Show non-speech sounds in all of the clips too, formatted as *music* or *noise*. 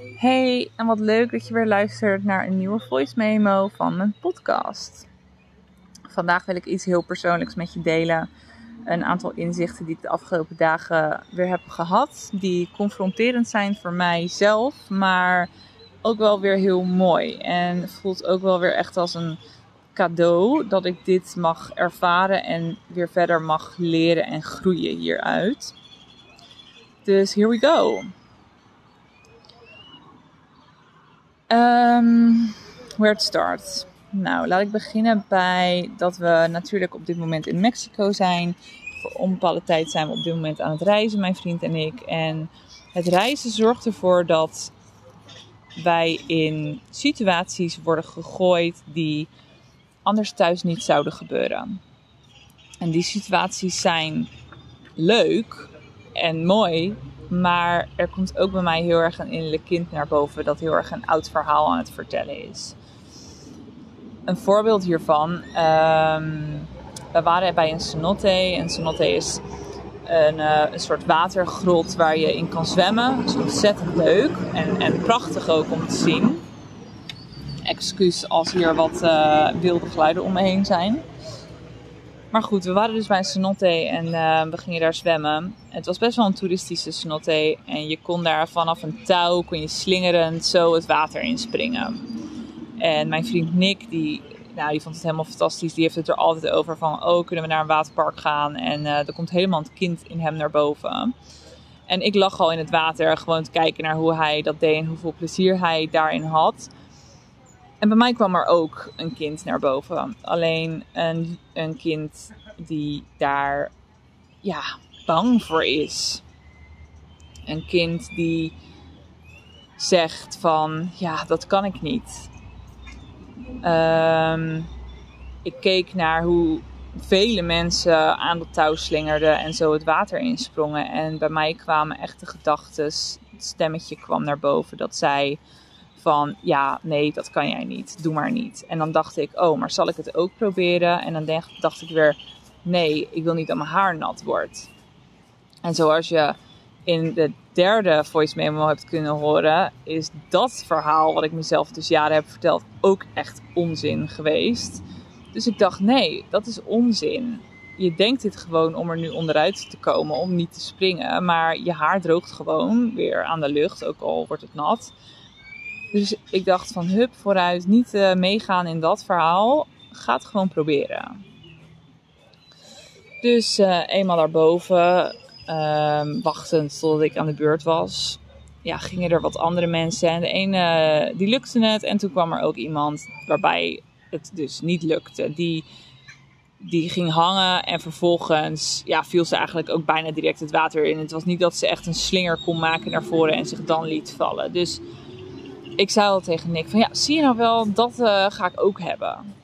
Hey, en wat leuk dat je weer luistert naar een nieuwe voice memo van mijn podcast. Vandaag wil ik iets heel persoonlijks met je delen. Een aantal inzichten die ik de afgelopen dagen weer heb gehad. Die confronterend zijn voor mijzelf, maar ook wel weer heel mooi. En voelt ook wel weer echt als een cadeau dat ik dit mag ervaren en weer verder mag leren en groeien hieruit. Dus here we go. Um, where to start? Nou, laat ik beginnen bij dat we natuurlijk op dit moment in Mexico zijn. Voor onbepaalde tijd zijn we op dit moment aan het reizen, mijn vriend en ik. En het reizen zorgt ervoor dat wij in situaties worden gegooid die anders thuis niet zouden gebeuren. En die situaties zijn leuk en mooi, maar er komt ook bij mij heel erg een innerlijk kind naar boven dat heel erg een oud verhaal aan het vertellen is. Een voorbeeld hiervan, um, we waren bij een cenote. Een cenote is een, uh, een, soort watergrot waar je in kan zwemmen. Dat is ontzettend leuk en, en prachtig ook om te zien. Excuus als hier wat uh, wilde geluiden om me heen zijn. Maar goed, we waren dus bij een cenote en uh, we gingen daar zwemmen. Het was best wel een toeristische cenote en je kon daar vanaf een touw, kon je slingerend zo het water inspringen. En mijn vriend Nick, die, nou, die vond het helemaal fantastisch. Die heeft het er altijd over van, oh, kunnen we naar een waterpark gaan? En uh, er komt helemaal het kind in hem naar boven. En ik lag al in het water, gewoon te kijken naar hoe hij dat deed en hoeveel plezier hij daarin had. En bij mij kwam er ook een kind naar boven. Alleen een, een kind die daar ja, bang voor is. Een kind die zegt van ja, dat kan ik niet. Um, ik keek naar hoe vele mensen aan de touw slingerden en zo het water insprongen. En bij mij kwamen echt de gedachten, het stemmetje kwam naar boven dat zei van ja, nee, dat kan jij niet, doe maar niet. En dan dacht ik, oh, maar zal ik het ook proberen? En dan dacht ik weer, nee, ik wil niet dat mijn haar nat wordt. En zoals je in de derde voice memo hebt kunnen horen, is dat verhaal wat ik mezelf dus jaren heb verteld ook echt onzin geweest. Dus ik dacht, nee, dat is onzin. Je denkt dit gewoon om er nu onderuit te komen, om niet te springen. Maar je haar droogt gewoon weer aan de lucht, ook al wordt het nat. Dus ik dacht van hup, vooruit, niet uh, meegaan in dat verhaal. Ga het gewoon proberen. Dus uh, eenmaal daarboven, uh, wachtend totdat ik aan de beurt was, ja, gingen er wat andere mensen. En de ene, die lukte het. En toen kwam er ook iemand waarbij het dus niet lukte. Die, die ging hangen en vervolgens ja, viel ze eigenlijk ook bijna direct het water in. Het was niet dat ze echt een slinger kon maken naar voren en zich dan liet vallen. Dus ik zei al tegen Nick van ja, zie je nou wel, dat uh, ga ik ook hebben.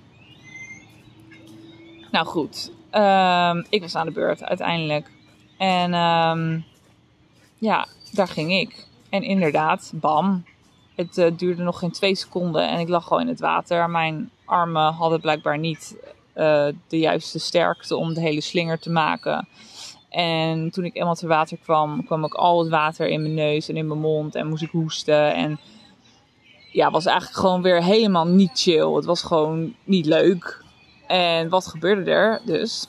Nou goed, um, ik was aan de beurt uiteindelijk. En um, ja, daar ging ik. En inderdaad, bam. Het uh, duurde nog geen twee seconden en ik lag gewoon in het water. Mijn armen hadden blijkbaar niet uh, de juiste sterkte om de hele slinger te maken. En toen ik eenmaal te water kwam, kwam ook al het water in mijn neus en in mijn mond en moest ik hoesten. En ja, was eigenlijk gewoon weer helemaal niet chill. Het was gewoon niet leuk. En wat gebeurde er dus?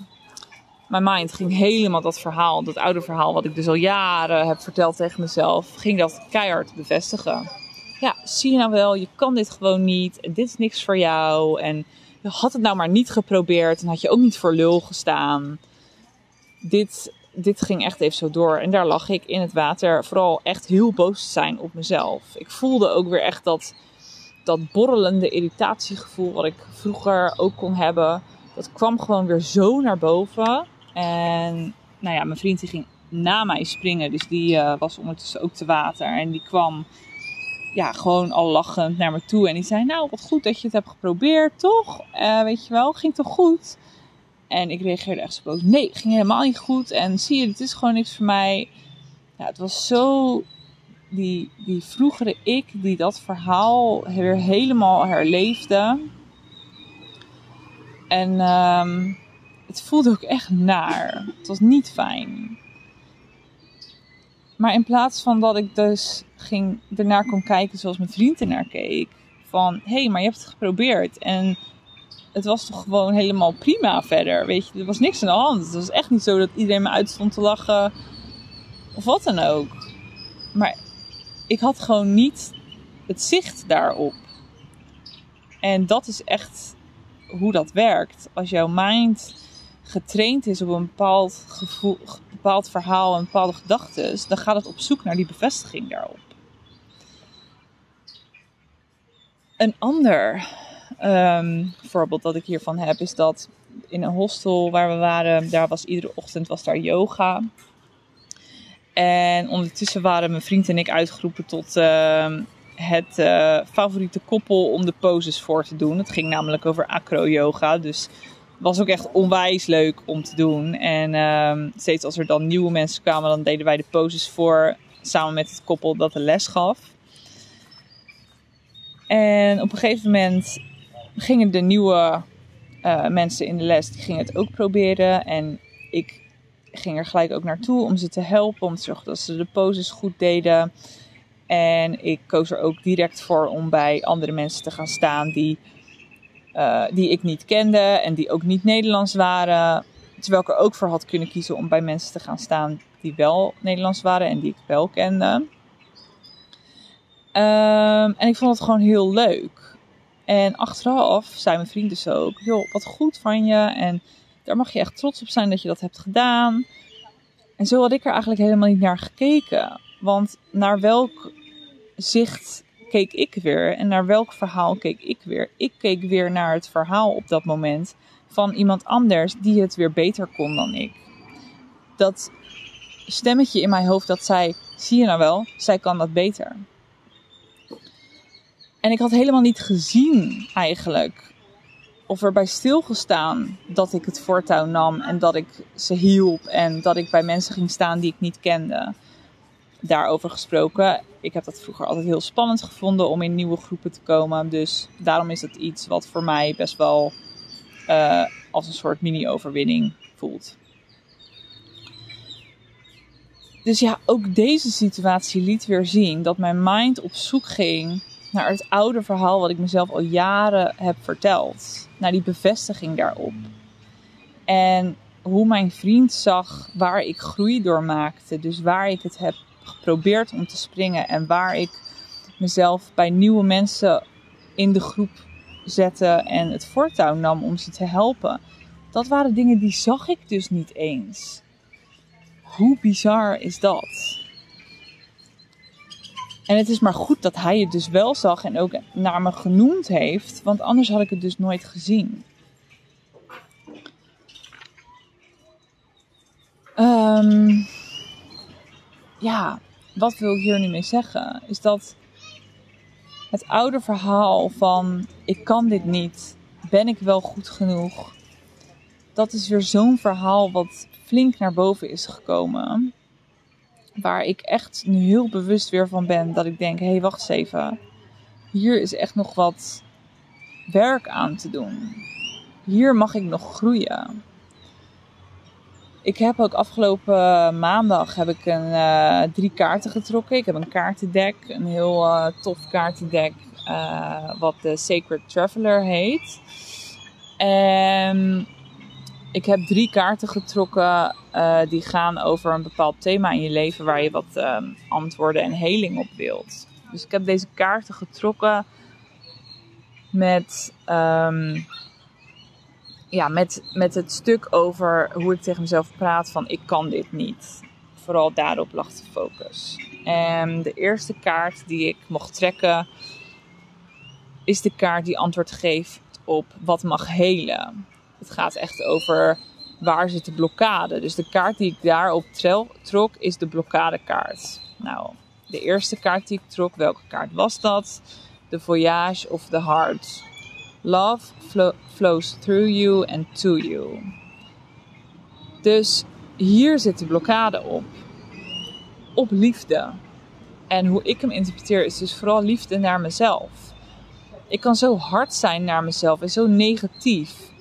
Mijn mind ging helemaal dat verhaal, dat oude verhaal wat ik dus al jaren heb verteld tegen mezelf, ging dat keihard bevestigen. Ja, zie je nou wel, je kan dit gewoon niet. Dit is niks voor jou. En je had het nou maar niet geprobeerd. En had je ook niet voor lul gestaan. Dit, dit ging echt even zo door. En daar lag ik in het water vooral echt heel boos te zijn op mezelf. Ik voelde ook weer echt dat, dat borrelende irritatiegevoel wat ik vroeger ook kon hebben. Dat kwam gewoon weer zo naar boven. En nou ja, mijn vriend die ging na mij springen. Dus die uh, was ondertussen ook te water. En die kwam ja, gewoon al lachend naar me toe. En die zei, nou wat goed dat je het hebt geprobeerd, toch? Uh, weet je wel, ging toch goed? En ik reageerde echt zo boos. Nee, ging helemaal niet goed. En zie je, het is gewoon niks voor mij. Ja, het was zo die, die vroegere ik die dat verhaal weer helemaal herleefde. En um, het voelde ook echt naar. Het was niet fijn. Maar in plaats van dat ik dus ging ernaar kon kijken zoals mijn vriend ernaar keek. Van, hé, hey, maar je hebt het geprobeerd. En het was toch gewoon helemaal prima verder. Weet je, er was niks aan de hand. Het was echt niet zo dat iedereen me uitstond te lachen. Of wat dan ook. Maar ik had gewoon niet het zicht daarop. En dat is echt hoe dat werkt. Als jouw mind getraind is op een bepaald gevoel, bepaald verhaal en bepaalde gedachten, dan gaat het op zoek naar die bevestiging daarop. Een ander ehm, voorbeeld dat ik hiervan heb is dat in een hostel waar we waren, daar was iedere ochtend was daar yoga. En ondertussen waren mijn vriend en ik uitgeroepen tot ehm, het uh, favoriete koppel om de poses voor te doen. Het ging namelijk over acro-yoga. Dus was ook echt onwijs leuk om te doen. En uh, steeds als er dan nieuwe mensen kwamen, dan deden wij de poses voor. Samen met het koppel dat de les gaf. En op een gegeven moment gingen de nieuwe uh, mensen in de les, die gingen het ook proberen. En ik ging er gelijk ook naartoe om ze te helpen. Om te zorgen dat ze de poses goed deden. En ik koos er ook direct voor om bij andere mensen te gaan staan die, uh, die ik niet kende en die ook niet Nederlands waren. Terwijl ik er ook voor had kunnen kiezen om bij mensen te gaan staan die wel Nederlands waren en die ik wel kende. Um, en ik vond het gewoon heel leuk. En achteraf zei mijn vriend dus ook: joh, wat goed van je. En daar mag je echt trots op zijn dat je dat hebt gedaan. En zo had ik er eigenlijk helemaal niet naar gekeken. Want naar welk zicht keek ik weer en naar welk verhaal keek ik weer? Ik keek weer naar het verhaal op dat moment van iemand anders die het weer beter kon dan ik. Dat stemmetje in mijn hoofd dat zei: zie je nou wel, zij kan dat beter. En ik had helemaal niet gezien eigenlijk of erbij stilgestaan dat ik het voortouw nam en dat ik ze hielp en dat ik bij mensen ging staan die ik niet kende daarover gesproken. Ik heb dat vroeger altijd heel spannend gevonden om in nieuwe groepen te komen. Dus daarom is het iets wat voor mij best wel uh, als een soort mini-overwinning voelt. Dus ja, ook deze situatie liet weer zien dat mijn mind op zoek ging naar het oude verhaal wat ik mezelf al jaren heb verteld. Naar die bevestiging daarop. En hoe mijn vriend zag waar ik groei door maakte. Dus waar ik het heb geprobeerd om te springen en waar ik mezelf bij nieuwe mensen in de groep zette en het voortouw nam om ze te helpen. Dat waren dingen die zag ik dus niet eens. Hoe bizar is dat? En het is maar goed dat hij het dus wel zag en ook naar me genoemd heeft, want anders had ik het dus nooit gezien. Um, ja, wat wil ik hier nu mee zeggen? Is dat het oude verhaal van ik kan dit niet, ben ik wel goed genoeg? Dat is weer zo'n verhaal wat flink naar boven is gekomen. Waar ik echt nu heel bewust weer van ben dat ik denk: hé, hey, wacht eens even. Hier is echt nog wat werk aan te doen. Hier mag ik nog groeien. Ik heb ook afgelopen maandag heb ik een, uh, drie kaarten getrokken. Ik heb een kaartendek, een heel uh, tof kaartendek, uh, wat de Sacred Traveler heet. En ik heb drie kaarten getrokken die gaan over een bepaald thema in je leven waar je wat antwoorden en heling op wilt. Dus ik heb deze kaarten getrokken met um, ja, met, met het stuk over hoe ik tegen mezelf praat van ik kan dit niet. Vooral daarop lag de focus. En de eerste kaart die ik mocht trekken is de kaart die antwoord geeft op wat mag helen. Het gaat echt over waar zit de blokkade. Dus de kaart die ik daarop trok is de blokkadekaart. Nou, de eerste kaart die ik trok, welke kaart was dat? De Voyage of the Heart. Love flows through you and to you. Dus hier zit de blokkade op. Op liefde. En hoe ik hem interpreteer is dus vooral liefde naar mezelf. Ik kan zo hard zijn naar mezelf en zo negatief.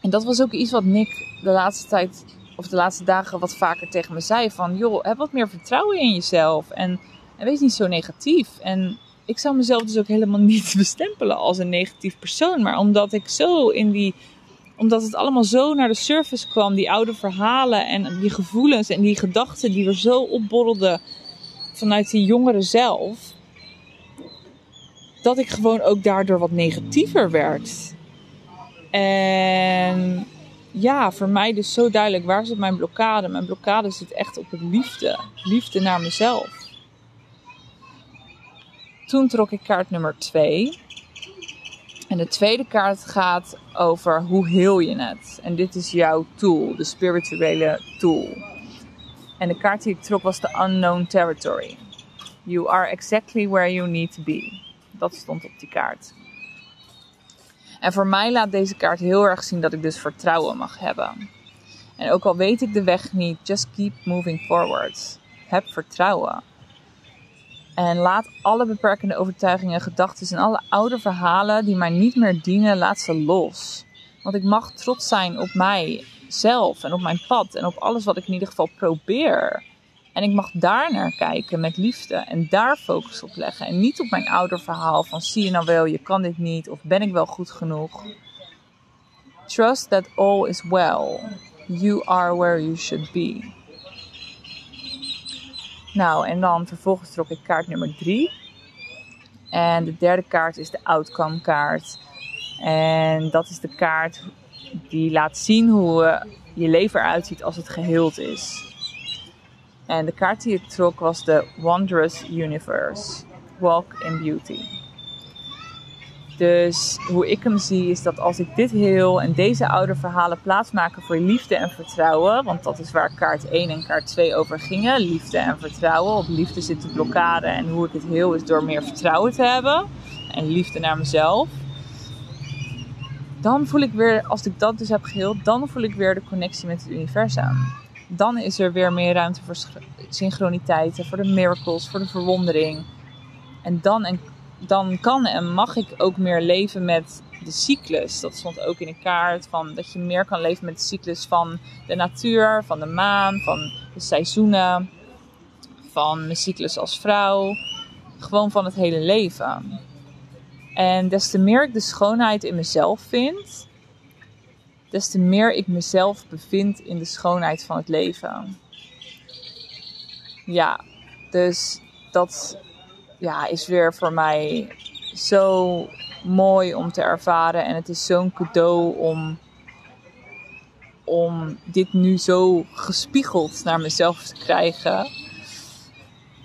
En dat was ook iets wat Nick de laatste tijd of de laatste dagen wat vaker tegen me zei van... joh, heb wat meer vertrouwen in jezelf en, en wees niet zo negatief. En ik zou mezelf dus ook helemaal *laughs* niet bestempelen als een negatief persoon. Maar omdat ik zo in die omdat het allemaal zo naar de surface kwam, die oude verhalen en die gevoelens en die gedachten die er zo opborrelden vanuit die jongeren zelf, dat ik gewoon ook daardoor wat negatiever werd. En ja, voor mij dus zo duidelijk, waar zit mijn blokkade? Mijn blokkade zit echt op het liefde. Liefde naar mezelf. Toen trok ik kaart nummer 2. En de tweede kaart gaat over hoe heel je het. En dit is jouw tool, de spirituele tool. En de kaart die ik trok was de Unknown Territory. You are exactly where you need to be. Dat stond op die kaart. En voor mij laat deze kaart heel erg zien dat ik dus vertrouwen mag hebben. En ook al weet ik de weg niet, just keep moving forward. Heb vertrouwen. En laat alle beperkende overtuigingen, gedachten en alle oude verhalen die mij niet meer dienen, laat ze los. Want ik mag trots zijn op mijzelf en op mijn pad en op alles wat ik in ieder geval probeer. En ik mag daar naar kijken met liefde en daar focus op leggen. En niet op mijn ouder verhaal van zie je nou wel, je kan dit niet of ben ik wel goed genoeg. Trust that all is well. You are where you should be. Nou, en dan vervolgens trok ik kaart nummer 3. En de derde kaart is de outcome kaart. En dat is de kaart die laat zien hoe je leven eruit ziet als het geheeld is. En de kaart die ik trok was de Wondrous Universe. Walk in Beauty. Dus hoe ik hem zie is dat als ik dit heel en deze oude verhalen plaatsmaken voor liefde en vertrouwen, want dat is waar kaart 1 en kaart 2 over gingen, liefde en vertrouwen. Op liefde zit de blokkade en hoe ik het heel is door meer vertrouwen te hebben en liefde naar mezelf. Dan voel ik weer, als ik dat dus heb geheeld, dan voel ik weer de connectie met het universum. Dan is er weer meer ruimte voor synchroniteiten, voor de miracles, voor de verwondering. En dan en dan kan en mag ik ook meer leven met de cyclus. Dat stond ook in de kaart van dat je meer kan leven met de cyclus van de natuur, van de maan, van de seizoenen, van mijn cyclus als vrouw, gewoon van het hele leven. En des te meer ik de schoonheid in mezelf vind, des te meer ik mezelf bevind in de schoonheid van het leven. Ja, dus dat ja, is weer voor mij zo mooi om te ervaren. En het is zo'n cadeau om, om dit nu zo gespiegeld naar mezelf te krijgen.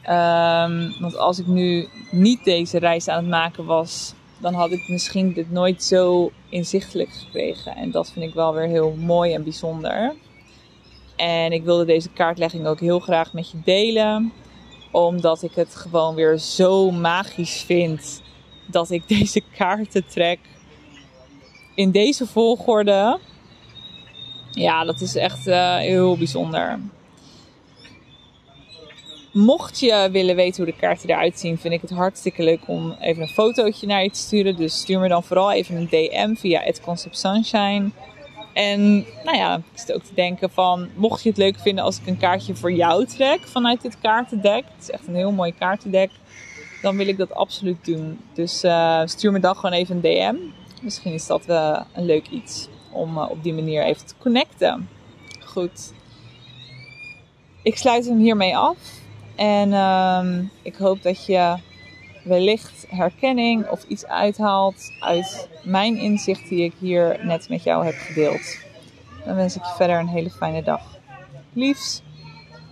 Um, want als ik nu niet deze reis aan het maken was, dan had ik misschien dit nooit zo inzichtelijk gekregen. En dat vind ik wel weer heel mooi en bijzonder. En ik wilde deze kaartlegging ook heel graag met je delen omdat ik het gewoon weer zo magisch vind dat ik *laughs* deze kaarten trek in deze volgorde. Ja, dat is echt uh, heel bijzonder. Mocht je willen weten hoe de kaarten eruit zien, vind ik het hartstikke leuk om even een fotootje naar je te sturen. Dus stuur me dan vooral even een DM via Concept Sunshine. En nou ja, ik zit ook te denken van, mocht je het leuk vinden als ik een kaartje voor jou trek vanuit dit kaartendek. Het is echt een heel mooi kaartendek. Dan wil ik dat absoluut doen. Dus uh, stuur me dan gewoon even een DM. Misschien is dat uh, een leuk iets om uh, op die manier even te connecten. Goed. Ik sluit hem hiermee af. En ehm, ik hoop dat je wellicht herkenning of iets uithaalt uit mijn inzicht die ik hier net met jou heb gedeeld. Dan wens ik je verder een hele fijne dag. Liefs!